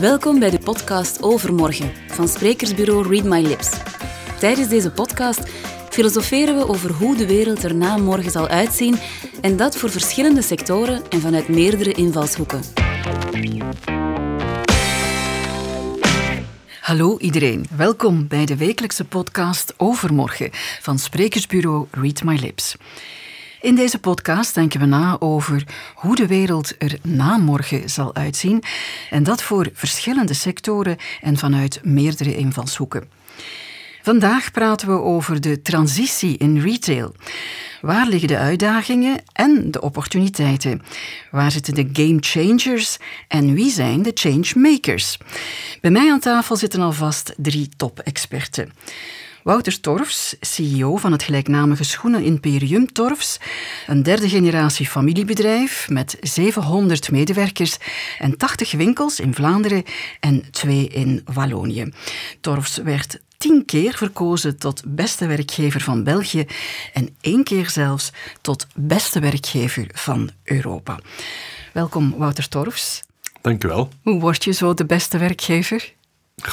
Welkom bij de podcast Overmorgen van sprekersbureau Read My Lips. Tijdens deze podcast filosoferen we over hoe de wereld er na morgen zal uitzien en dat voor verschillende sectoren en vanuit meerdere invalshoeken. Hallo iedereen, welkom bij de wekelijkse podcast Overmorgen van sprekersbureau Read My Lips. In deze podcast denken we na over hoe de wereld er na morgen zal uitzien en dat voor verschillende sectoren en vanuit meerdere invalshoeken. Vandaag praten we over de transitie in retail. Waar liggen de uitdagingen en de opportuniteiten? Waar zitten de game changers en wie zijn de changemakers? Bij mij aan tafel zitten alvast drie top-experten. Wouter Torfs, CEO van het gelijknamige schoenenimperium Torfs, een derde generatie familiebedrijf met 700 medewerkers en 80 winkels in Vlaanderen en twee in Wallonië. Torfs werd tien keer verkozen tot beste werkgever van België en één keer zelfs tot beste werkgever van Europa. Welkom Wouter Torfs. Dank u wel. Hoe word je zo de beste werkgever?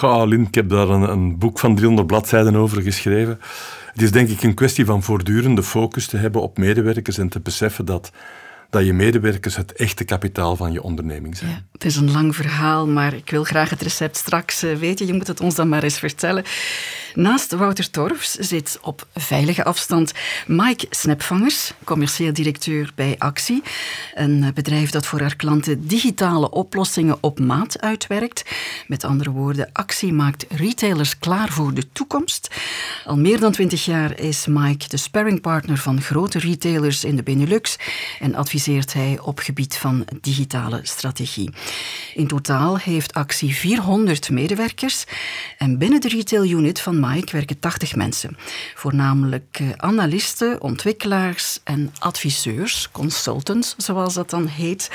Ja, Lin, ik heb daar een, een, boek van 300 bladzijden over geschreven. Het is denk ik een kwestie van voortdurende focus te hebben op medewerkers en te beseffen dat dat je medewerkers het echte kapitaal van je onderneming zijn. Ja, het is een lang verhaal, maar ik wil graag het recept straks uh, weten. Je moet het ons dan maar eens vertellen. Naast Wouter Torfs zit op veilige afstand Mike Snapvangers, commercieel directeur bij Actie. Een bedrijf dat voor haar klanten digitale oplossingen op maat uitwerkt. Met andere woorden, Actie maakt retailers klaar voor de toekomst. Al meer dan twintig jaar is Mike de sparringpartner van grote retailers in de Benelux en adviseert hij op gebied van digitale strategie. In totaal heeft Actie 400 medewerkers en binnen de retail unit van Mike werken 80 mensen. Voornamelijk eh, analisten, ontwikkelaars en adviseurs, consultants zoals dat dan heet.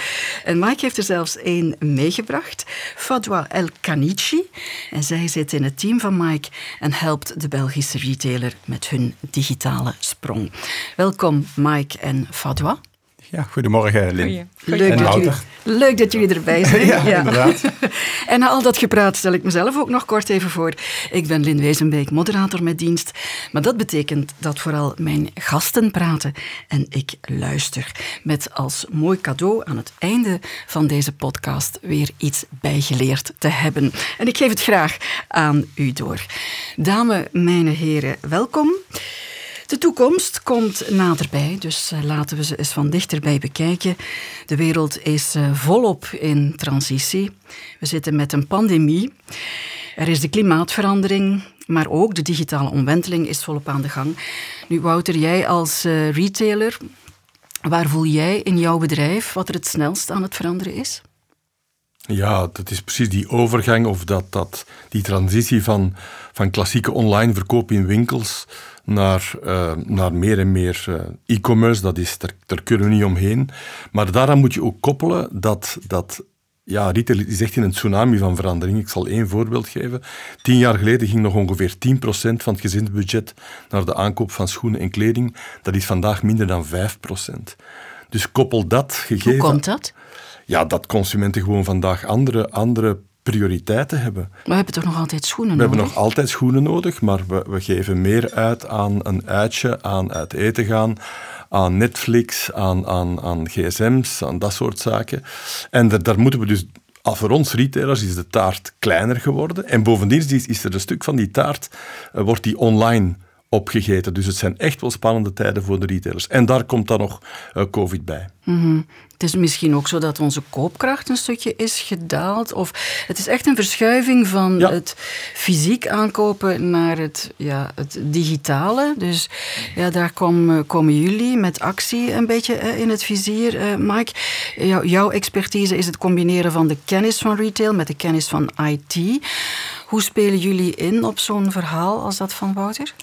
En Mike heeft er zelfs één meegebracht, Fadwa El Kanichi. En zij zit in het team van Mike en helpt de Belgische retailer met hun digitale sprong. Welkom Mike en Fadwa. Ja, goedemorgen Lin. Leuk, dat jullie, leuk dat jullie erbij zijn. ja, ja, inderdaad. en na al dat gepraat stel ik mezelf ook nog kort even voor. Ik ben Lin Wezenbeek, moderator met dienst. Maar dat betekent dat vooral mijn gasten praten en ik luister. Met als mooi cadeau aan het einde van deze podcast weer iets bijgeleerd te hebben. En ik geef het graag aan u door. Dames, mijn heren, welkom. De toekomst komt naderbij, dus eh, laten we ze eens van dichterbij bekijken. De wereld is eh, volop in transitie. We zitten met een pandemie. Er is de klimaatverandering, maar ook de digitale omwenteling is volop aan de gang. Nu, Wouter, jij als uh, retailer, waar voel jij in jouw bedrijf wat er het snelst aan het veranderen is? Ja, dat is precies die overgang of dat, dat, die transitie van, van klassieke online verkoop in winkels naar, uh, naar meer en meer uh, e-commerce. Dat is, daar, daar, kunnen we niet omheen. Maar daaraan moet je ook koppelen dat, dat ja, retail is echt in een tsunami van verandering. Ik zal één voorbeeld geven. Tien jaar geleden ging nog ongeveer 10% van het gezinsbudget naar de aankoop van schoenen en kleding. Dat is vandaag minder dan 5%. Dus koppel dat gegeven... Hoe komt dat? Ja, dat consumenten gewoon vandaag andere, andere prioriteiten hebben. Maar we hebben toch nog altijd schoenen we nodig? We hebben nog altijd schoenen nodig, maar we, we geven meer uit aan een uitje, aan uit eten gaan, aan Netflix, aan, aan, aan gsm's, aan dat soort zaken. En daar, daar moeten we dus voor ons retailers is de taart kleiner geworden. En bovendien is, is er een stuk van die taart, uh, wordt die online opgegeten. Dus het zijn echt wel spannende tijden voor de retailers. En daar komt dan nog uh, COVID bij. Mm -hmm. Het is misschien ook zo dat onze koopkracht een stukje is gedaald. Of het is echt een verschuiving van ja. het fysiek aankopen naar het, ja, het digitale. Dus ja, daar kom, komen jullie met actie een beetje uh, in het vizier. Uh, Mike, jou, jouw expertise is het combineren van de kennis van retail met de kennis van IT. Hoe spelen jullie in op zo'n verhaal als dat van Wouter?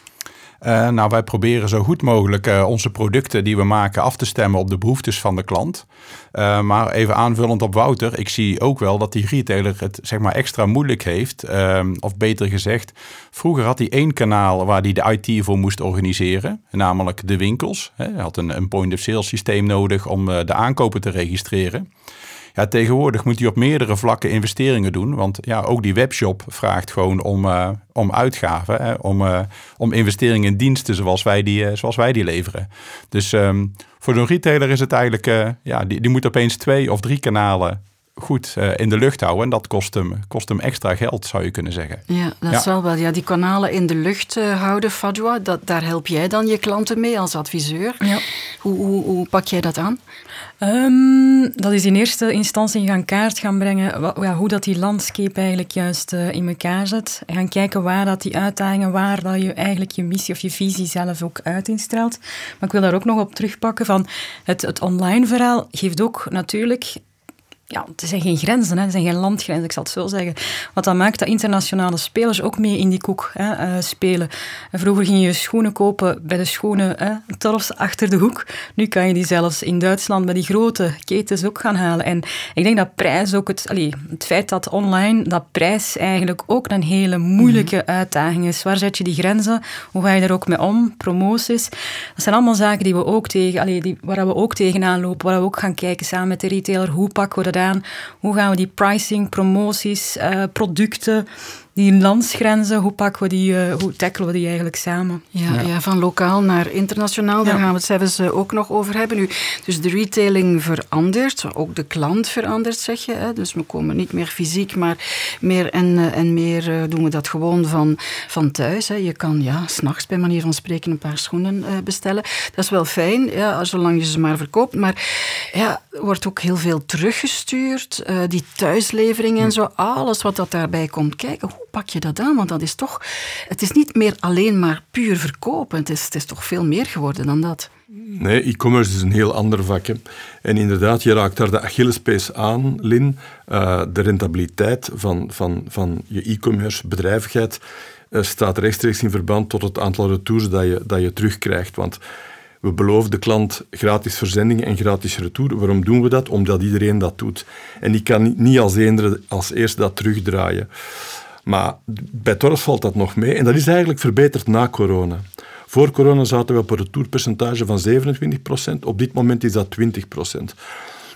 Uh, nou, wij proberen zo goed mogelijk uh, onze producten die we maken af te stemmen op de behoeftes van de klant. Uh, maar even aanvullend op Wouter, ik zie ook wel dat die retailer het zeg maar extra moeilijk heeft. Ehm, of beter gezegd, vroeger had hij één kanaal waar hij de IT voor moest organiseren, namelijk de winkels. Hij had een, een point-of-sale systeem nodig om de aankopen te registreren. Ja, tegenwoordig moet hij op meerdere vlakken investeringen doen. Want ja, ook die webshop vraagt gewoon om, uh, om uitgaven. Hè, om, uh, om investeringen in diensten zoals wij die, uh, zoals wij die leveren. Dus um, voor een retailer is het eigenlijk... ja, die, die moet opeens twee of drie kanalen goed uh, in de lucht houden. En dat kost hem, kost hem extra geld, zou je kunnen zeggen. Ja, dat ja. zal wel. Ja, die kanalen in de lucht uh, houden, Fadwa, dat, daar help jij dan je klanten mee als adviseur. Ja. Hoe, hoe, hoe pak jij dat aan? Um, dat is in eerste instantie gaan kaart gaan brengen wat, ja, hoe dat die landscape eigenlijk juist uh, in elkaar zet. En gaan kijken waar dat die uitdagingen, waar dat je eigenlijk je missie of je visie zelf ook uitinstelt. Maar ik wil daar ook nog op terugpakken van het, het online verhaal geeft ook natuurlijk ja, er zijn geen grenzen, hè. er zijn geen landgrenzen, ik zal het zo zeggen. Wat dat maakt dat internationale spelers ook mee in die koek hè, uh, spelen. Vroeger ging je schoenen kopen bij de schoenen hè, achter de hoek. Nu kan je die zelfs in Duitsland bij die grote ketens ook gaan halen. En ik denk dat prijs ook het, allee, het feit dat online, dat prijs eigenlijk ook een hele moeilijke mhm. uitdaging is. Waar zet je die grenzen? Hoe ga je daar ook mee om? Promoties. Dat zijn allemaal zaken die we ook tegen, allee, die, waar we ook tegenaan lopen, waar we ook gaan kijken samen met de retailer. Hoe pakken we dat hoe gaan we die pricing, promoties, uh, producten die landsgrenzen, hoe pakken we die, uh, hoe tackelen we die eigenlijk samen? Ja, ja. ja van lokaal naar internationaal, daar gaan we het zelfs uh, ook nog over hebben. Nu, dus de retailing verandert, ook de klant verandert, zeg je. Hè? Dus we komen niet meer fysiek, maar meer en, uh, en meer doen we dat gewoon van, van thuis. Hè? Je kan ja, s'nachts bij manier van spreken een paar schoenen bestellen. Dat is wel fijn, ja, zolang je ze maar verkoopt. Maar ja, er wordt ook heel veel teruggestuurd. die thuislevering en hm. zo, alles wat dat daarbij komt kijken pak je dat aan? Want dat is toch, het is niet meer alleen maar puur verkopen. Het is, het is toch veel meer geworden dan dat. Nee, e-commerce is een heel ander vak. En inderdaad, je raakt daar de Achillespees aan, Lin. Uh, de rentabiliteit van, van, van je e-commerce bedrijvigheid uh, staat rechtstreeks in verband tot het aantal retours dat je, dat je terugkrijgt. Want we beloven de klant gratis verzendingen en gratis retour. Waarom doen we dat? Omdat iedereen dat doet. En die kan niet als, eender, als eerste dat terugdraaien. Maar bij Torres valt dat nog mee. En dat is eigenlijk verbeterd na corona. Voor corona zaten we op een retourpercentage van 27%. Op dit moment is dat 20%.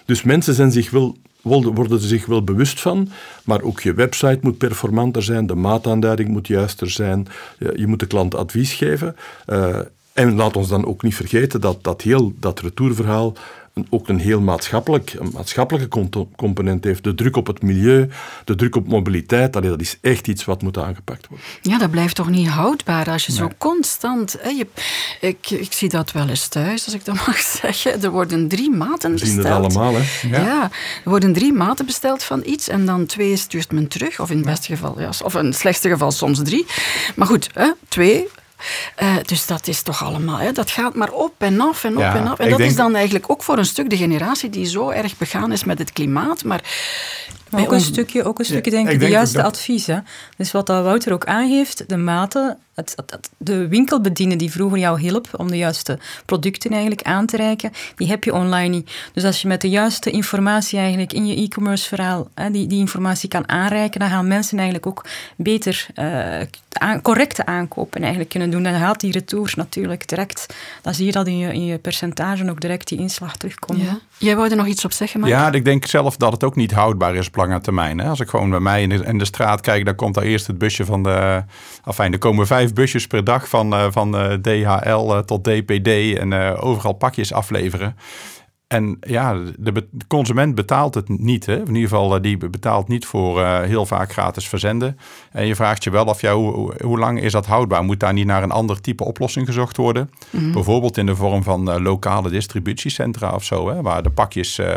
Dus mensen zijn zich wel, worden er zich wel bewust van, maar ook je website moet performanter zijn, de maataanduiding moet juister zijn, je moet de klant advies geven. Uh, en laat ons dan ook niet vergeten dat dat heel dat retourverhaal ook een heel maatschappelijk, een maatschappelijke component heeft. De druk op het milieu, de druk op mobiliteit, allee, dat is echt iets wat moet aangepakt worden. Ja, dat blijft toch niet houdbaar als je zo constant... Hè, je, ik, ik zie dat wel eens thuis, als ik dat mag zeggen. Er worden drie maten besteld. We zien het allemaal, hè? Ja. ja. er worden drie maten besteld van iets en dan twee stuurt men terug. Of in het beste geval, ja, of in het slechtste geval soms drie. Maar goed, hè, twee uh, dus dat is toch allemaal, hè, dat gaat maar op en af en op en af. En dat is dan eigenlijk ook voor een stuk de generatie die zo erg begaan is met het klimaat. Maar, maar ook, een stukje, ook een stukje, denk ik, de juiste advies. Hè. Dus wat dat Wouter ook aangeeft, de maten het, het, de winkelbediende die vroeger jou hielp om de juiste producten eigenlijk aan te reiken, die heb je online niet. Dus als je met de juiste informatie eigenlijk in je e-commerce verhaal hè, die, die informatie kan aanreiken, dan gaan mensen eigenlijk ook beter uh, aan, correcte aankopen eigenlijk kunnen doen. Dan gaat die retours natuurlijk direct, dan zie je dat in je, in je percentage ook direct die inslag terugkomt. Ja. Jij wou er nog iets op zeggen, Mark? Ja, ik denk zelf dat het ook niet houdbaar is op lange termijn. Hè. Als ik gewoon bij mij in de, de straat kijk, dan komt daar eerst het busje van de... Enfin, er komen vijf busjes per dag van, uh, van uh, DHL uh, tot DPD en overal pakjes afleveren. En ja, de, consument betaalt het niet. Hè? In ieder geval, die betaalt niet voor uh, heel vaak gratis verzenden. En je vraagt je wel af, ja, hoe, hoe, lang is dat houdbaar? Moet daar niet naar een ander type oplossing gezocht worden? Mm. Bijvoorbeeld in de vorm van uh, lokale distributiecentra of zo. Hè? Waar de pakjes uh,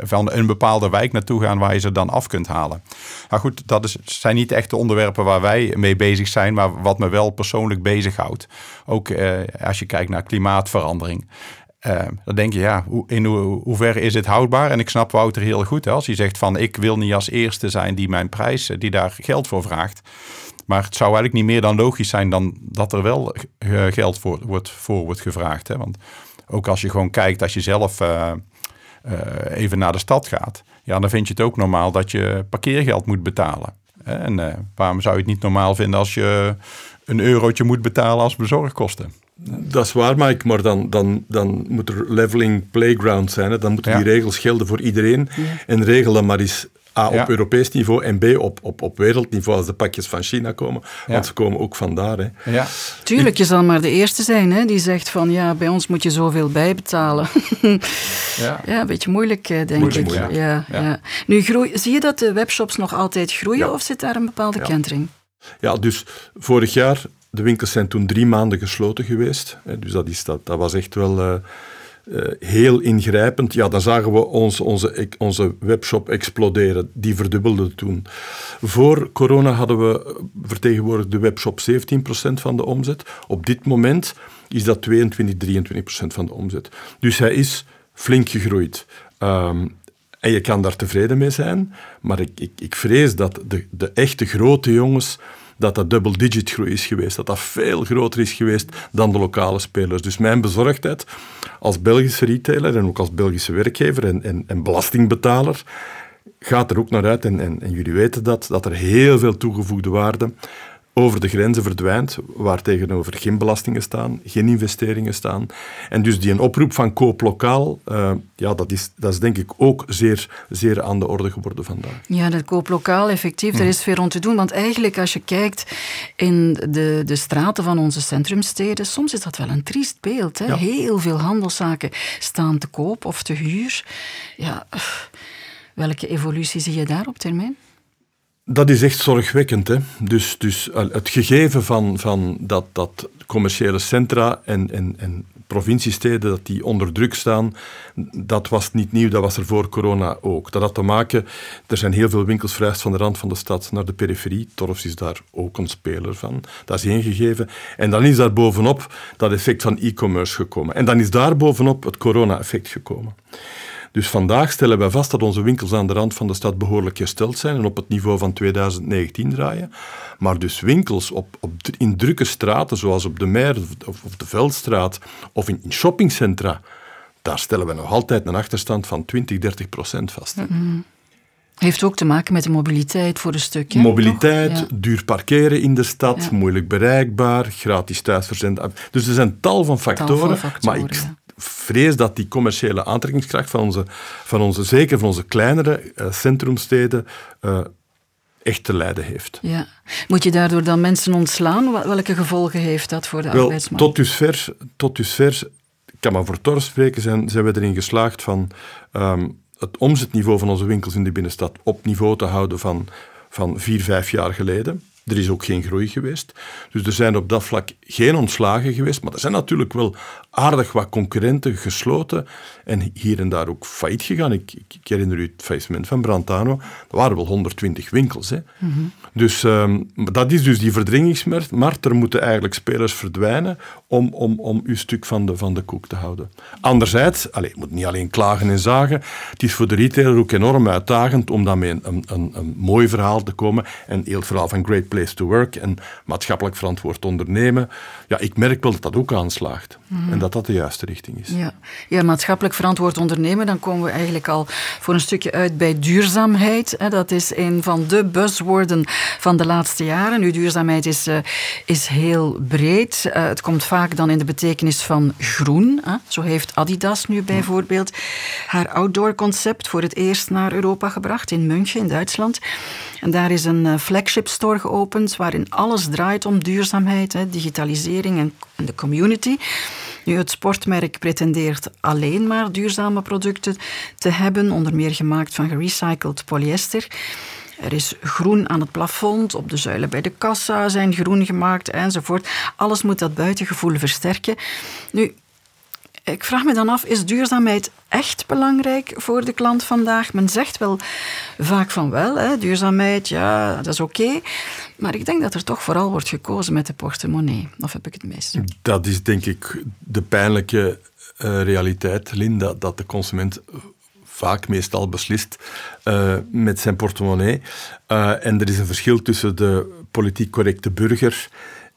van een bepaalde wijk naartoe gaan waar je ze dan af kunt halen. Maar goed, dat is, zijn niet echt de onderwerpen waar wij mee bezig zijn. Maar wat me wel persoonlijk bezighoudt. Ook als je kijkt naar klimaatverandering. Uh, dan denk je, ja, in ho hoeverre is dit houdbaar? En ik snap Wouter heel goed hè, als hij zegt van ik wil niet als eerste zijn die mijn prijs, die daar geld voor vraagt. Maar het zou eigenlijk niet meer dan logisch zijn dan dat er wel geld voor wordt, voor wordt gevraagd. Hè? Want ook als je gewoon kijkt, als je zelf even naar de stad gaat, ja, dan vind je het ook normaal dat je parkeergeld moet betalen. En waarom zou je het niet normaal vinden als je een eurotje moet betalen als bezorgkosten? Dat is waar, Mike, maar dan, dan, dan moet er leveling playground zijn. Hè? Dan moeten die regels gelden voor iedereen. En regel dan maar eens A, op Europees niveau en B, op, op, op wereldniveau als de pakjes van China komen. Want ze komen ook vandaar. Hè. Ja. Tuurlijk, je zal maar de eerste zijn hè, die zegt van ja, bij ons moet je zoveel bijbetalen. ja. ja, een beetje moeilijk, eh, denk ik. Moeilijk. Ja, ja. Nu, groei, zie je dat de webshops nog altijd groeien of zit daar een bepaalde kentering? Ja, dus vorig jaar, de winkels zijn toen drie maanden gesloten geweest. Dus dat, is, dat, dat was echt wel... Uh, uh, heel ingrijpend. Ja, dan zagen we ons, onze, onze webshop exploderen. Die verdubbelde toen. Voor corona hadden we vertegenwoordigd de webshop 17% van de omzet. Op dit moment is dat 22, 23% van de omzet. Dus hij is flink gegroeid. Um, en je kan daar tevreden mee zijn, maar ik, ik, ik vrees dat de, de echte grote jongens dat dat double-digit groei is geweest. Dat dat veel groter is geweest dan de lokale spelers. Dus mijn bezorgdheid als Belgische retailer en ook als Belgische werkgever en, en, en belastingbetaler gaat er ook naar uit, en, en, en, jullie weten dat, dat er heel veel toegevoegde waarde over de grenzen verdwijnt, waar tegenover geen belastingen staan, geen investeringen staan. En dus die een oproep van koop lokaal, uh, ja, dat is, dat is denk ik ook zeer, zeer aan de orde geworden vandaag. Ja, dat koop lokaal, effectief, er is veel rond te doen. Want eigenlijk, als je kijkt in de, de straten van onze centrumsteden, soms is dat wel een triest beeld. Hè? Heel veel handelszaken staan te koop of te huur. Ja, welke evolutie zie je daar op termijn? Dat is echt zorgwekkend. Hè? Dus, dus het gegeven van, van dat, dat commerciële centra en, en, en provinciesteden dat die onder druk staan, dat was niet nieuw, dat was er voor corona ook. Dat had te maken, er zijn heel veel winkels verhuisd van de rand van de stad naar de periferie. Torfs is daar ook een speler van. Dat is één gegeven. En dan is daar bovenop dat effect van e-commerce gekomen. En dan is daar bovenop het corona-effect gekomen. Dus vandaag stellen wij vast dat onze winkels aan de rand van de stad behoorlijk gesteld zijn en op het niveau van 2019 draaien. Maar dus winkels op, op, in drukke straten, zoals op de Meer of, of de Veldstraat of in, shoppingcentra, daar stellen we nog altijd een achterstand van 20, 30 procent vast. Mm Heeft ook te maken met de mobiliteit voor een stukje. Mobiliteit, duur parkeren in de stad, moeilijk bereikbaar, gratis thuisverzend. Dus er zijn tal van factoren. Tal van factoren maar ik, vrees dat die commerciële aantrekkingskracht van onze, van onze zeker van onze kleinere uh, centrumsteden, uh, echt te lijden heeft. Ja. Moet je daardoor dan mensen ontslaan? Welke gevolgen heeft dat voor de Wel, arbeidsmarkt? Tot dusver, tot dusver, ik kan maar voor Tor spreken, zijn, zijn we erin geslaagd van um, het omzetniveau van onze winkels in de binnenstad op niveau te houden van, van vier, vijf jaar geleden. Er is ook geen groei geweest. Dus er zijn op dat vlak geen ontslagen geweest. Maar er zijn natuurlijk wel aardig wat concurrenten gesloten en hier en daar ook failliet gegaan. Ik, ik herinner u het faillissement van Brantano. Er waren wel 120 winkels. Hè. Mhm. Dus um, dat is dus die verdringingsmarkt. Er moeten eigenlijk spelers verdwijnen om, om, om uw stuk van de, van de koek te houden. Anderzijds, allez, je moet niet alleen klagen en zagen. Het is voor de retailer ook enorm uitdagend om daarmee een, een, een, een mooi verhaal te komen. En heel het verhaal van Great Place to Work en maatschappelijk verantwoord ondernemen. Ja, ik merk wel dat dat ook aanslaagt. En dat dat de juiste richting is. Ja. ja, maatschappelijk verantwoord ondernemen, dan komen we eigenlijk al voor een stukje uit bij duurzaamheid. Dat is een van de buzzwoorden van de laatste jaren. Nu, duurzaamheid is, uh, is heel breed. Uh, het komt vaak dan in de betekenis van groen. Zo heeft Adidas nu bijvoorbeeld haar outdoor concept voor het eerst naar Europa gebracht, in München, in Duitsland. En daar is een eh, flagship store geopend waarin alles draait om duurzaamheid, digitalisering en de community. Nu, het sportmerk pretendeert alleen maar duurzame producten te hebben, onder meer gemaakt van gerecycled polyester. Er is groen aan het plafond, op de zuilen bij de kassa zijn groen gemaakt enzovoort. Alles moet dat buitengevoel versterken. Nu, ik vraag me dan af, is duurzaamheid echt belangrijk voor de klant vandaag? Men zegt wel vaak van wel, hè, duurzaamheid, ja, dat is oké. Maar ik denk dat er toch vooral wordt gekozen met de portemonnee. Of heb ik het mis? Dat is denk ik de pijnlijke uh, realiteit, Linda, dat de consument vaak meestal beslist uh, met zijn portemonnee. Uh, en er is een verschil tussen de politiek correcte burger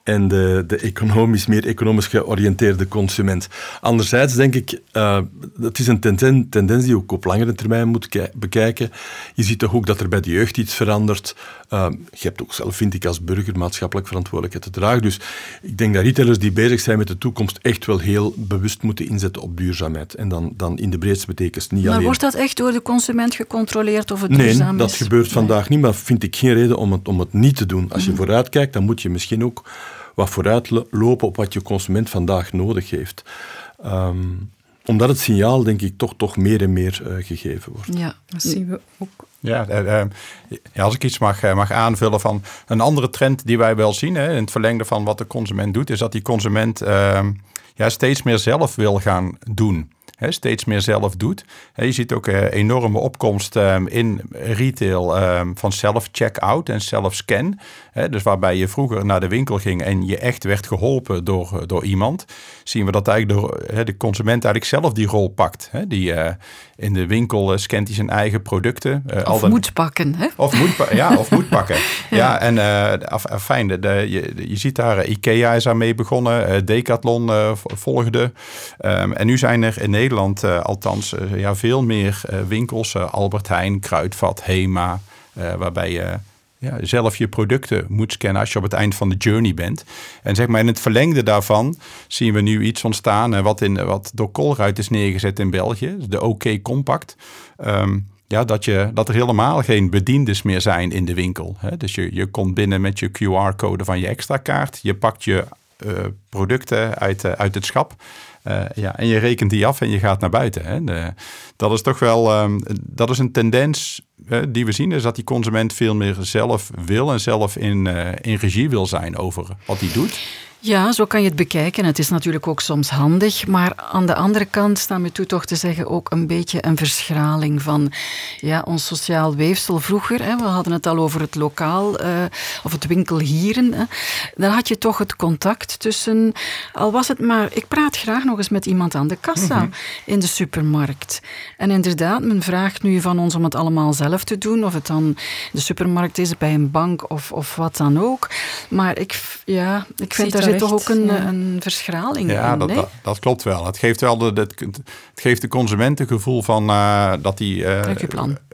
en de, de economisch, meer economisch georiënteerde consument. Anderzijds denk ik, uh, dat is een tenden, tendens die ook op langere termijn moet bekijken. Je ziet toch ook dat er bij de jeugd iets verandert. Uh, je hebt ook zelf, vind ik, als burger maatschappelijk verantwoordelijkheid te dragen. Dus ik denk dat retailers die bezig zijn met de toekomst echt wel heel bewust moeten inzetten op duurzaamheid. En dan, dan in de breedste betekenis niet maar alleen... wordt dat echt door de consument gecontroleerd of het nee, duurzaam is? dat gebeurt vandaag niet, maar vind ik geen reden om het, om het niet te doen. Als je mm. vooruit kijkt, dan moet je misschien ook wat vooruitlopen op wat je consument vandaag nodig heeft. Um, omdat het signaal, denk ik, toch, toch meer en meer uh, gegeven wordt. Ja, dat zien we ook. Ja, uh, ja, als ik iets mag, mag aanvullen van een andere trend die wij wel zien, hè, in het verlengde van wat de consument doet, is dat die consument uh, ja, steeds meer zelf wil gaan doen steeds meer zelf doet. je ziet ook een eh, enorme opkomst ehm, in retail um, van self-checkout en self-scan. Dus waarbij je vroeger naar de winkel ging en je echt werd geholpen door, door iemand, zien we dat eigenlijk de, de consument eigenlijk zelf die rol pakt. die uh, in de winkel uh, scant hij zijn eigen producten. Uh, of moet pakken. Hè? Of moet, ja, of moet pakken. ja. en uh, fijn, de, je, je ziet daar, IKEA is daarmee begonnen, Decathlon volgde. Um, en nu zijn er in Nederland althans ja, veel meer winkels, Albert Heijn, Kruidvat, Hema, waarbij je ja, zelf je producten moet scannen als je op het eind van de journey bent. En zeg maar in het verlengde daarvan zien we nu iets ontstaan wat, in, wat door Colruyt is neergezet in België, de OK Compact. Ehm, ja, dat, je, dat er helemaal geen bediendes meer zijn in de winkel. Hè? Dus je, je komt binnen met je QR-code van je extra kaart. Je pakt je uh, producten uit, uh, uit het schap. Uh, ja, en je rekent die af en je gaat naar buiten. Hè. Dat is toch wel um, dat is een tendens die we zien, is dat die consument veel meer zelf wil en zelf in, in regie wil zijn over wat hij doet. Ja, zo kan je het bekijken. Het is natuurlijk ook soms handig, maar aan de andere kant staan we toe toch te zeggen ook een beetje een verschraling van ja, ons sociaal weefsel vroeger. Hè, we hadden het al over het lokaal uh, of het winkelhieren. Hè. Dan had je toch het contact tussen, al was het maar, ik praat graag nog eens met iemand aan de kassa mm -hmm. in de supermarkt. En inderdaad, men vraagt nu van ons om het allemaal zelf te doen, of het dan de supermarkt is bij een bank of, of wat dan ook. Maar ik, ja, ik vind daar toch ook een, ja. een verschraling ja, in, dat, nee? dat, dat, klopt wel. Het geeft wel de, de, het geeft de consument een gevoel van uh, dat hij uh,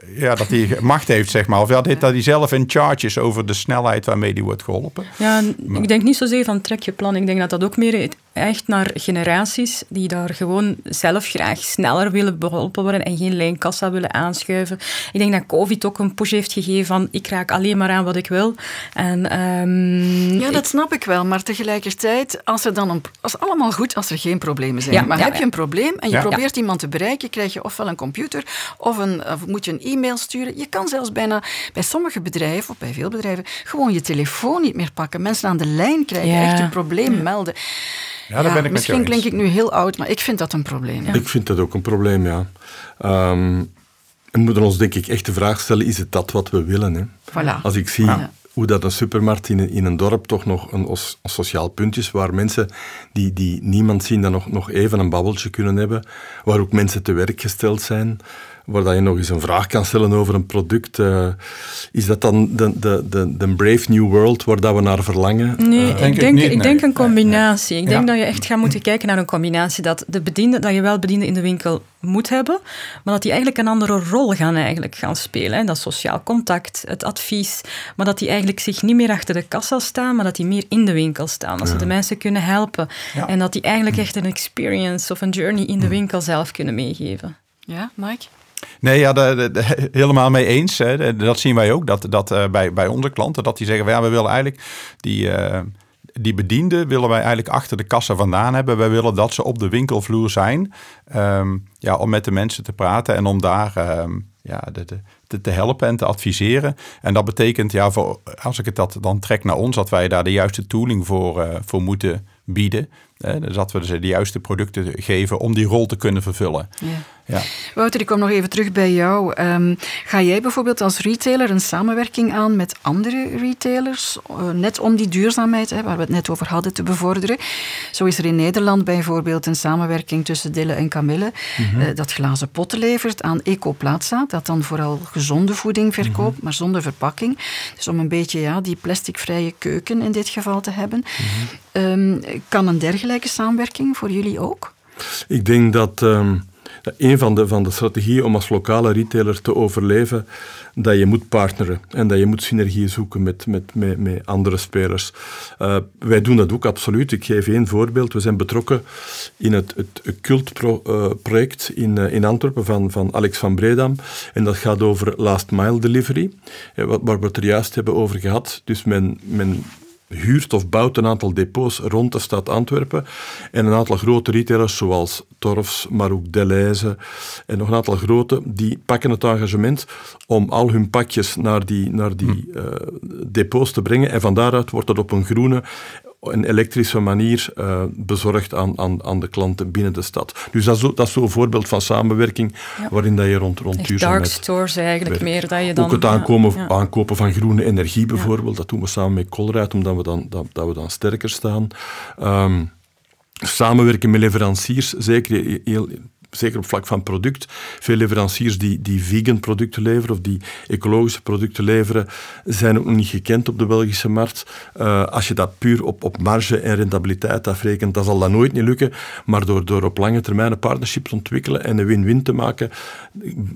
ja, dat hij macht heeft, zeg maar. Of ja, dat hij zelf in charge is over de snelheid waarmee die wordt geholpen. Ja, maar, ik denk niet zozeer van trek je plan. Ik denk dat dat ook meer echt naar generaties die daar gewoon zelf graag sneller willen beholpen worden en geen lijnkassa willen aanschuiven. Ik denk dat COVID ook een push heeft gegeven van ik raak alleen maar aan wat ik wil. En, um, ja, dat ik, snap ik wel. Maar tegelijkertijd, als er dan een, als allemaal goed als er geen problemen zijn. Ja, maar ja, heb je een probleem en je probeert iemand te bereiken, krijg je ofwel een computer of, een, of moet je een e-mail sturen. Je kan zelfs bijna bij sommige bedrijven, of bij veel bedrijven, gewoon je telefoon niet meer pakken. Mensen aan de lijn krijgen, echt een probleem melden. Ja, daar ben ik misschien klink ik nu heel oud, maar ik vind dat een probleem. Ja. Ik vind dat ook een probleem, ja. Um, we moeten ons denk ik echt de vraag stellen, is het dat wat we willen? Hè? Voilà. Als ik zie ja. hoe dat een supermarkt in een, in een dorp toch nog een, een, sociaal punt is, waar mensen die, die niemand zien dan nog, nog even een babbeltje kunnen hebben, waar ook mensen te werk gesteld zijn, waar dat je nog eens een vraag kan stellen over een product. Uh, is dat dan de, de, de, de brave new world waar dat we naar verlangen? Nee, uh, ik, denk, ik, niet, ik denk een combinatie. Nee. Ik denk ja. dat je echt gaat moeten kijken naar een combinatie. Dat, de bediende, dat je wel bedienden in de winkel moet hebben, maar dat die eigenlijk een andere rol gaan, eigenlijk gaan spelen. Hè. Dat sociaal contact, het advies, maar dat die eigenlijk zich niet meer achter de kassa staan, maar dat die meer in de winkel staan. Dat ja. ze de mensen kunnen helpen. Ja. En dat die eigenlijk echt een experience of een journey in de winkel zelf kunnen meegeven. Ja, Mike? Nee, ja, de, helemaal mee eens. Hè. Dat zien wij ook, dat, dat uh, bij, bij onze klanten, dat die zeggen, ja, we willen eigenlijk die, uh, die bedienden willen wij eigenlijk achter de kassa vandaan hebben. Wij willen dat ze op de winkelvloer zijn, um, ja, om met de mensen te praten en om daar um, ja, de, te helpen en te adviseren. En dat betekent, ja, voor, als ik het dat dan trek naar ons, dat wij daar de juiste tooling voor, uh, voor moeten bieden. Hè, dus dat we ze de juiste producten geven om die rol te kunnen vervullen. Ja. Ja. Wouter, ik kom nog even terug bij jou. Ehm, ga jij bijvoorbeeld als retailer een samenwerking aan met andere retailers, uh, net om die duurzaamheid, hè, waar we het net over hadden, te bevorderen? Zo is er in Nederland bijvoorbeeld een samenwerking tussen Dille en Camille, mm -hmm. uh, dat glazen potten levert aan Ecoplaza, dat dan vooral gezonde voeding verkoopt, mm -hmm. maar zonder verpakking. Dus om een beetje ja, die plasticvrije keuken in dit geval te hebben. Mm -hmm. um, kan een dergelijke samenwerking voor jullie ook? Ik denk dat um, een van de, van de strategieën om als lokale retailer te overleven, dat je moet partneren en dat je moet synergie zoeken met, met, met, met andere spelers. Uh, wij doen dat ook absoluut. Ik geef één voorbeeld. We zijn betrokken in het, het cultproject uh, in, uh, in Antwerpen van, van Alex van Bredam. En dat gaat over last mile delivery, waar we het er juist hebben over gehad. Dus men, men huurt of bouwt een aantal depots rond de stad Antwerpen. En een aantal grote retailers zoals Torfs, maar ook Deleuze en nog een aantal grote, die pakken het engagement om al hun pakjes naar die, naar die uh, depots te brengen. En van daaruit wordt het op een groene een elektrische manier uh, bezorgd aan, aan, aan de klanten binnen de stad. Dus dat is, zo, dat is zo'n voorbeeld van samenwerking ja. waarin dat je rond, rond duurzaamheid... dark stores eigenlijk werkt. meer, dat je dan... Ook het aankomen, ja. aankopen van groene energie bijvoorbeeld, dat doen we samen met Colruyt, omdat we dan, dat, dat we dan sterker staan. Um, samenwerken met leveranciers, zeker heel, zeker op vlak van product. Veel leveranciers die, die vegan producten leveren of die ecologische producten leveren, zijn ook nog niet gekend op de Belgische markt. Uh, als je dat puur op, op marge en rentabiliteit afrekent, dan zal dat nooit niet lukken. Maar door, door op lange termijn een partnership te ontwikkelen en een win-win te maken,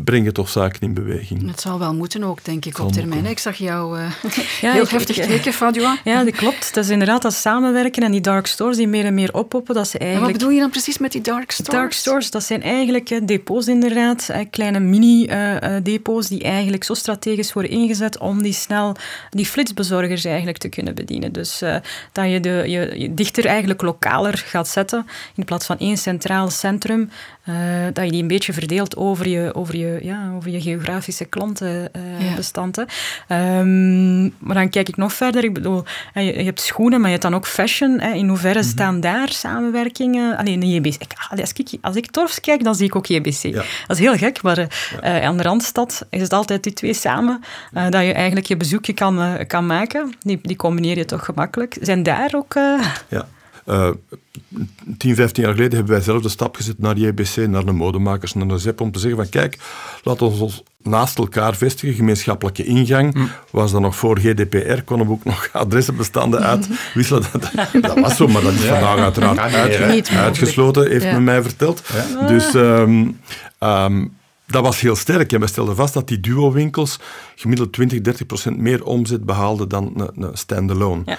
breng je toch zaken in beweging. Het zal wel moeten ook, denk ik, op termijn. Moeten. Ik zag jou uh, ja, heel ik, heftig knikken, Fadua. Ja, dat klopt. Dat is inderdaad dat samenwerken en die dark stores die meer en meer oppoppen. Dat ze eigenlijk... En wat bedoel je dan precies met die dark stores? Dark stores, dat zijn eigenlijk depots inderdaad, kleine mini-depots die eigenlijk zo strategisch worden ingezet om die snel, die flitsbezorgers eigenlijk te kunnen bedienen. Dus uh, dat je, de, je, je dichter eigenlijk lokaler gaat zetten, in plaats van één centraal centrum, uh, dat je die een beetje verdeelt over je, over je, ja, over je geografische klantenbestanden. Uh, ja. um, maar dan kijk ik nog verder. Ik bedoel, je, je hebt schoenen, maar je hebt dan ook fashion. Hè. In hoeverre mm-hmm. staan daar samenwerkingen? Alleen. Als ik, als ik Torfs kijk, dan zie ik ook JBC. Ja. Dat is heel gek, maar uh, aan de Randstad is het altijd die twee samen. Uh, dat je eigenlijk je bezoekje kan, kan maken. Die, die combineer je toch gemakkelijk. Zijn daar ook... Ja. Uh, 10, 15 jaar geleden hebben wij zelf de stap gezet naar JBC, naar de modemakers, naar de ZEP, om te zeggen van kijk, laten we ons naast elkaar vestigen, gemeenschappelijke ingang. Mm. Was dat nog voor GDPR, konden we ook nog adressenbestanden uitwisselen. dat, dat was zo, maar dat is ja. vandaag uiteraard ja, uit, uitgesloten, heeft ja. men mij verteld. Dus... Um, um, dat was heel sterk. En we stelden vast dat die duo-winkels gemiddeld 20, 30 procent meer omzet behaalden dan een, een standalone. Ja.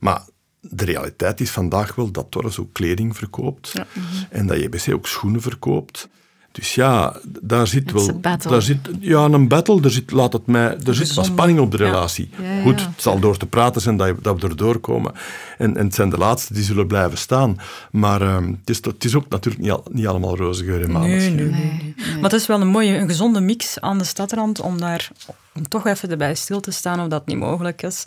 Maar de realiteit is vandaag wel dat Torres ook kleding verkoopt ja. en dat JBC ook schoenen verkoopt. Dus ja, daar zit wel. Daar zit, ja, een battle. Er zit, laat het mij, er zit wat spanning op de relatie. Ja. Ja, Goed, het zal door te praten zijn dat, dat we erdoor komen. En, en het zijn de laatste die zullen blijven staan. Maar um, het, is, het is ook natuurlijk niet, al, niet allemaal roze geur en nee, nee, nee, Maar het is wel een mooie, een gezonde mix aan de stadrand om daar om toch even erbij stil te staan of dat niet mogelijk is.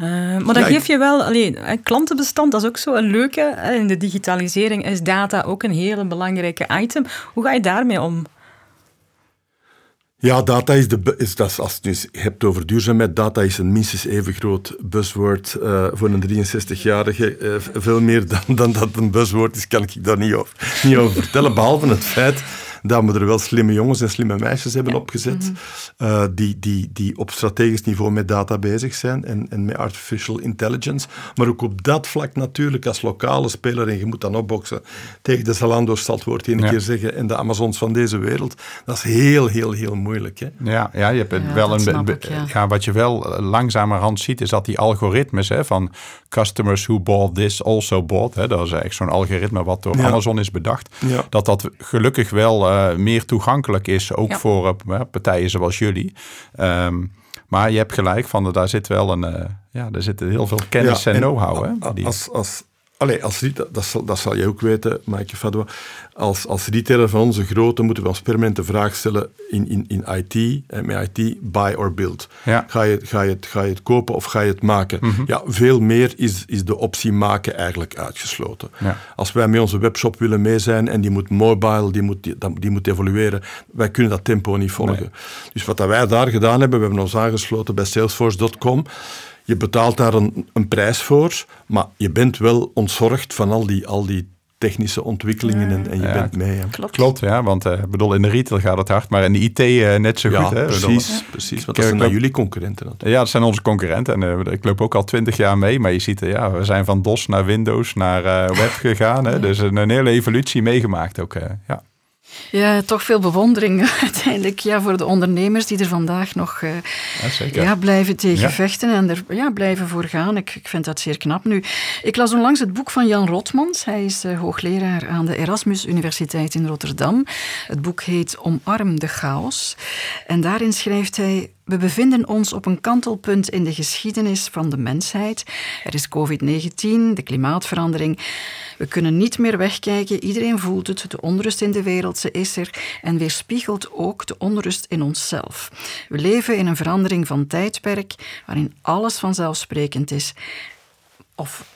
Uh, maar dan ja, geef je wel, allee, klantenbestand, dat is ook zo een leuke. In de digitalisering is data ook een hele belangrijke item. Hoe ga je daarmee om? Ja, data is, de, is dat, als je het hebt over duurzaamheid, data is een minstens even groot buzzword uh, voor een 63-jarige. Uh, veel meer dan, dan dat een buzzword is, kan ik daar niet over, niet over vertellen. Behalve het feit dat we er wel slimme jongens en slimme meisjes hebben ja. opgezet, mm -hmm. uh, die, die, die op strategisch niveau met data bezig zijn en, en met artificial intelligence. Maar ook op dat vlak natuurlijk als lokale speler, en je moet dan opboksen tegen de Zalando's, zal het woord één ja. keer zeggen, en de Amazons van deze wereld. Dat is heel, heel, heel moeilijk. Hè? Ja, ja, je hebt ja, wel een... Ik, ja. ja. wat je wel langzamerhand ziet, is dat die algoritmes hè, van customers who bought this also bought, hè, dat is eigenlijk zo'n algoritme wat door Amazon is bedacht, dat dat gelukkig wel uh, meer toegankelijk is, ook ja. voor uh, partijen zoals jullie. Um, maar je hebt gelijk, van, daar zit wel een, uh, ja, er zit heel veel kennis ja, en, en know-how. Hè, als, als, Allee, als, dat, zal, dat zal je ook weten, Maaike Fadwa. Als, als retailer van onze grootte moeten we ons permanent de vraag stellen in, in, in IT, en met IT, buy or build. Ja. Ga, je, ga, je het, ga je het kopen of ga je het maken? Mhm. Ja, veel meer is, is de optie maken eigenlijk uitgesloten. Ja. Als wij met onze webshop willen mee zijn en die moet mobile, die moet, die, die moet evolueren, wij kunnen dat tempo niet volgen. Dus wat dat wij daar gedaan hebben, we hebben ons aangesloten bij salesforce.com. Je betaalt daar een, een prijs voor, maar je bent wel ontzorgd van al die, al die technische ontwikkelingen en, en je Ja, bent mee. hè. Klopt. Klopt, ja, want eh, ik bedoel, in de retail gaat het hard, maar in de IT eh, net zo Ja, goed. Hè? precies, precies. Want dat zijn eh, jullie concurrenten natuurlijk. Ja, dat zijn onze concurrenten. En eh, ik loop ook al twintig jaar mee. Maar je ziet, eh, ja, we zijn van DOS naar Windows naar eh, web gegaan. Hè? Dus een, een hele evolutie meegemaakt ook. eh, ja. Ja, toch veel bewondering uiteindelijk ja, voor de ondernemers die er vandaag nog eh, ja, blijven tegen Ja. vechten en er ja, blijven voor gaan. Ik, ik vind dat zeer knap. Nu, ik las onlangs het boek van Jan Rotmans. Hij is eh, hoogleraar aan de Erasmus Universiteit in Rotterdam. Het boek heet Omarm de chaos. En daarin schrijft hij... We bevinden ons op een kantelpunt in de geschiedenis van de mensheid. Er is COVID-19, de klimaatverandering. We kunnen niet meer wegkijken. Iedereen voelt het. De onrust in de wereld, ze is er. En weerspiegelt ook de onrust in onszelf. We leven in een verandering van tijdperk waarin alles vanzelfsprekend is. Of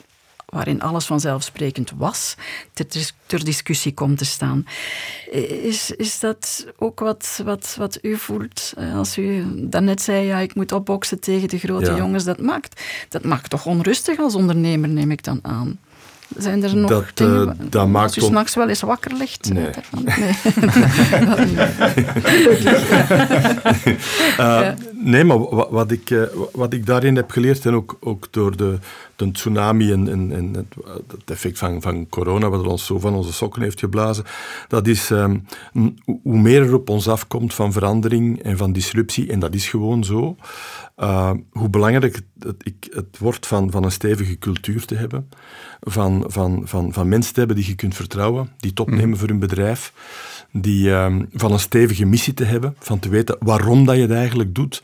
waarin alles vanzelfsprekend was, ter, dis- ter discussie komt te staan. Is, is dat ook wat, wat, wat u voelt? Eh, Als u daarnet zei, ja, ik moet opboksen tegen de grote Ja. jongens, dat maakt, dat maakt toch onrustig als ondernemer, neem ik dan aan. Zijn er nog Dat, eh, dingen dat maakt als u on- s'nachts wel eens wakker ligt? Nee. daarvan? nee. Dat niet. Uh, Nee, maar wa- wat ik, eh, wa- wat ik daarin heb geleerd, en ook, ook door de, de tsunami en, en, en het, effect van, van corona, wat ons zo van onze sokken heeft geblazen, dat is ehm, hoe meer er op ons afkomt van verandering en van disruptie, en dat is gewoon zo, uh, hoe belangrijk het, het, ik- het wordt van, van een stevige cultuur te hebben, van, van, van, van mensen te hebben die je kunt vertrouwen, die het opnemen voor hun bedrijf, die, ehm, van een stevige missie te hebben, van te weten waarom dat je het eigenlijk doet.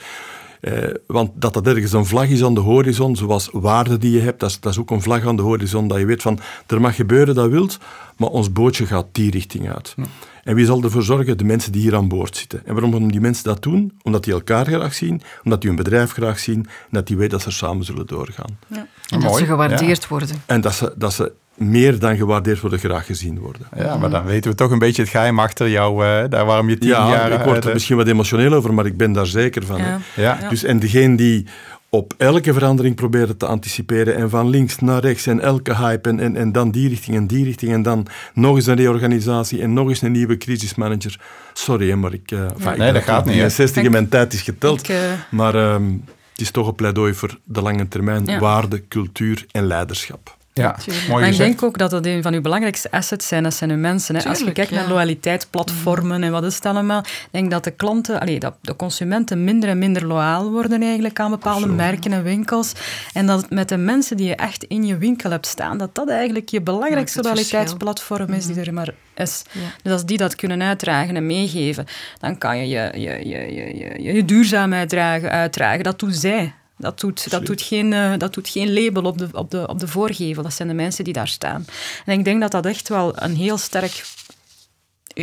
Eh, want dat dat ergens een vlag is aan de horizon, zoals waarden die je hebt, dat is, dat is ook een vlag aan de horizon, dat je weet van, er mag gebeuren dat wilt, maar ons bootje gaat die richting uit. En wie zal ervoor zorgen? De mensen die hier aan boord zitten. En waarom gaan die mensen dat doen? Omdat die elkaar graag zien, omdat die hun bedrijf graag zien, en dat die weten dat ze samen zullen doorgaan. En dat Mooi, ze gewaardeerd worden. En dat ze, dat ze meer dan gewaardeerd worden, graag gezien worden. Ja, maar dan weten we toch een beetje het geheim achter jou, eh, daar waarom je tien Ja, jaar... ik word eh, er misschien wat emotioneel over, maar ik ben daar zeker van. Ja. Ja, Dus, en degene die op elke verandering proberen te anticiperen en van links naar rechts en elke hype en, en, en dan die richting en die richting en dan nog eens een reorganisatie en nog eens een nieuwe crisismanager. Sorry, hè, maar ik... eh, ik Nee, ben dat gaat niet, Mijn hè. 60 en mijn tijd is geteld. Ik, Maar ehm, het is toch een pleidooi voor de lange termijn. Ja. Waarde, cultuur en leiderschap. Ja. Mooi Maar ik denk ook dat dat een van uw belangrijkste assets zijn, dat zijn uw mensen. Hè. Als je kijkt naar loyaliteitsplatformen en wat is het allemaal, ik denk dat de klanten, allee, dat de consumenten minder en minder loyaal worden eigenlijk aan bepaalde merken en winkels. En dat het met de mensen die je echt in je winkel hebt staan, dat dat eigenlijk je belangrijkste loyaliteitsplatform is die er maar is. Ja. Dus als die dat kunnen uitdragen en meegeven, dan kan je je, je, je, je, je, je duurzaamheid dragen, uitdragen. Dat doen zij. Dat doet, dat, doet geen, eh, dat doet geen label op de, op, de, op de voorgevel. Dat zijn de mensen die daar staan. En ik denk dat dat echt wel een heel sterk,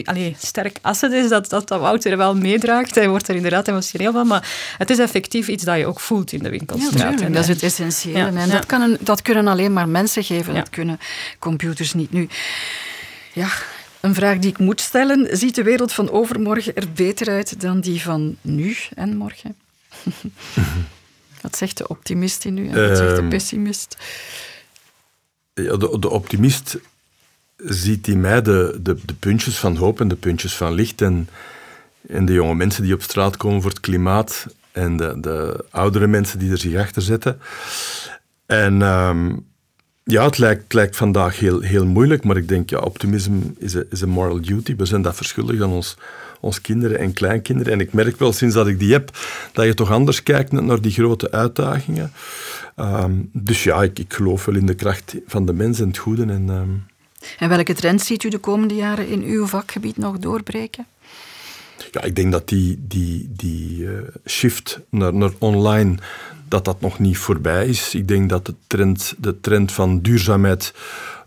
allee, sterk asset is, dat, dat, dat Wouter wel meedraagt. Hij wordt er inderdaad emotioneel van, maar het is effectief iets dat je ook voelt in de Ja, winkelstraat. natuurlijk. En, Dat is het essentiële. Ja, En ja. dat, kan een, dat kunnen alleen maar mensen geven. Ja. Dat kunnen computers niet. Nu, ja, een vraag die ik moet stellen. Ziet de wereld van overmorgen er beter uit dan die van nu en morgen? wat zegt de optimist in u en wat zegt de Ehm, pessimist? Ja, de, de optimist ziet in mij de, de, de puntjes van hoop en de puntjes van licht. En, en de jonge mensen die op straat komen voor het klimaat. En de, de oudere mensen die er zich achter zetten. En ehm, ja, het lijkt, het lijkt vandaag heel, heel moeilijk, maar ik denk, ja, optimisme is een moral duty. We zijn dat verschuldigd aan ons, ons kinderen en kleinkinderen. En ik merk wel sinds dat ik die heb, dat je toch anders kijkt naar die grote uitdagingen. Ehm, dus ja, ik, ik geloof wel in de kracht van de mens en het goede. En, ehm, En welke trends ziet u de komende jaren in uw vakgebied nog doorbreken? ja, ik denk dat die, die, die uh, shift naar, naar online, dat dat nog niet voorbij is. Ik denk dat de trend, de trend van duurzaamheid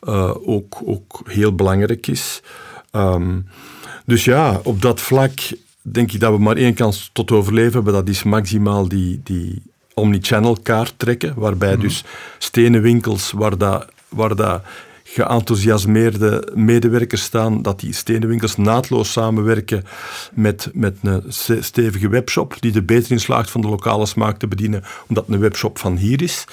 uh, ook, ook heel belangrijk is. Um, dus ja, op dat vlak denk ik dat we maar één kans tot overleven hebben. Dat is maximaal die, die omnichannel kaart trekken, waarbij mm dus stenen winkels waar dat, waar dat geenthousiasmeerde medewerkers staan, dat die stenenwinkels naadloos samenwerken met, met een stevige webshop, die er beter in slaagt van de lokale smaak te bedienen, omdat het een webshop van hier is.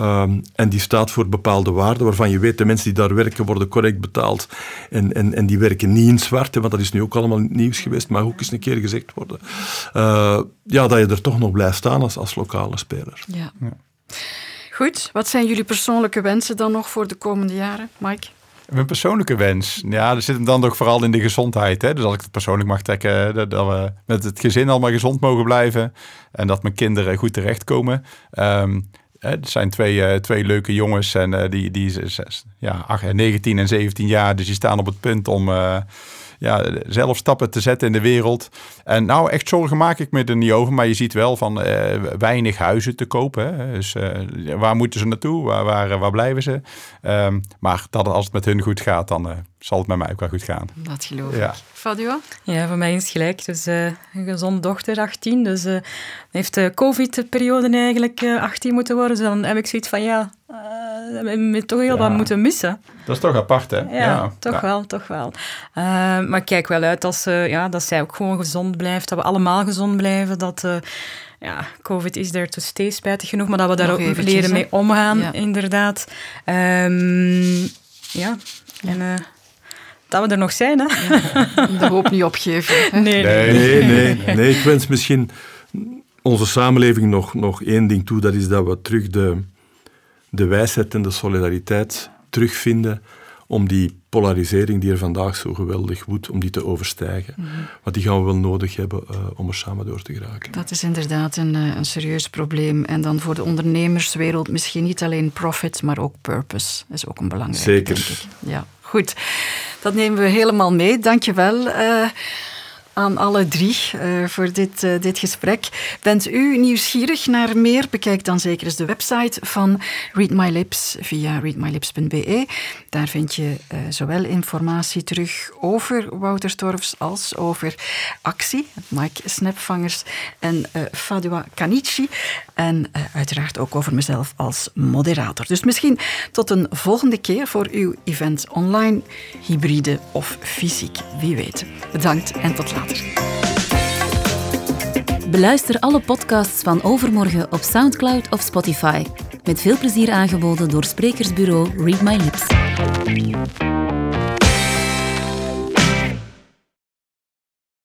Um, en die staat voor bepaalde waarden, waarvan je weet, de mensen die daar werken worden correct betaald en, en, en die werken niet in zwart, want dat is nu ook allemaal nieuws geweest, maar ook eens een keer gezegd worden. Uh, ja, dat je er toch nog blijft staan als, als lokale speler. Ja. ja. Goed, wat zijn jullie persoonlijke wensen dan nog voor de komende jaren, Mike? Mijn persoonlijke wens, ja, dat zit hem dan toch vooral in de gezondheid. Hè? Dus als ik het persoonlijk mag trekken, dat, we met het gezin allemaal gezond mogen blijven en dat mijn kinderen goed terechtkomen. Um, er zijn twee, uh, twee leuke jongens en uh, die, die ja, 19 en 17 jaar, dus die staan op het punt om... ja, zelf stappen te zetten in de wereld. En nou, echt zorgen maak ik me er niet over. Maar je ziet wel van uh, weinig huizen te kopen. Hè. Dus uh, waar moeten ze naartoe? Waar, waar, waar blijven ze? Um, maar dat als het met hun goed gaat, dan uh, zal het met mij ook wel goed gaan. Dat geloof ik. Ja. Fadua? Ja, voor mij is het gelijk. Dus een gezonde dochter, 18. Dus heeft de covid-periode eigenlijk 18 moeten worden. Dus dan heb ik zoiets van, ja, we hebben toch heel wat moeten missen. Dat is toch apart, hè? Ja, toch wel, toch wel. Uh, maar ik kijk wel uit als, uh, ja, dat zij ook gewoon gezond blijft, dat we allemaal gezond blijven, dat... Uh, ja, COVID is er to stay, spijtig genoeg, maar dat we daar ook leren mee omgaan, ja. inderdaad. Um, ja, en uh, dat we er nog zijn, hè. Ja, de hoop niet opgeven. Nee nee. nee, nee, nee. Ik wens misschien onze samenleving nog, nog één ding toe, dat is dat we terug de de wijsheid en de solidariteit terugvinden om die polarisering die er vandaag zo geweldig woedt, om die te overstijgen. Mm Want die gaan we wel nodig hebben uh, om er samen door te geraken. Dat is inderdaad een, uh, een serieus probleem. En dan voor de ondernemerswereld misschien niet alleen profit, maar ook purpose. Dat is ook een belangrijk, Zeker. denk ik. Ja, goed. Dat nemen we helemaal mee. Dank je wel. Uh, aan alle drie uh, voor dit, uh, dit gesprek. Bent u nieuwsgierig naar meer? Bekijk dan zeker eens de website van Read My Lips via readmylips.be. Daar vind je uh, zowel informatie terug over Wouter Torfs als over Actie, Mike Snapvangers en Fadua Kanichi. En uiteraard ook over mezelf als moderator. Dus misschien tot een volgende keer voor uw event online, hybride of fysiek. Wie weet. Bedankt en tot Beluister alle podcasts van Overmorgen op Soundcloud of Spotify. Met veel plezier aangeboden door sprekersbureau Read My Lips.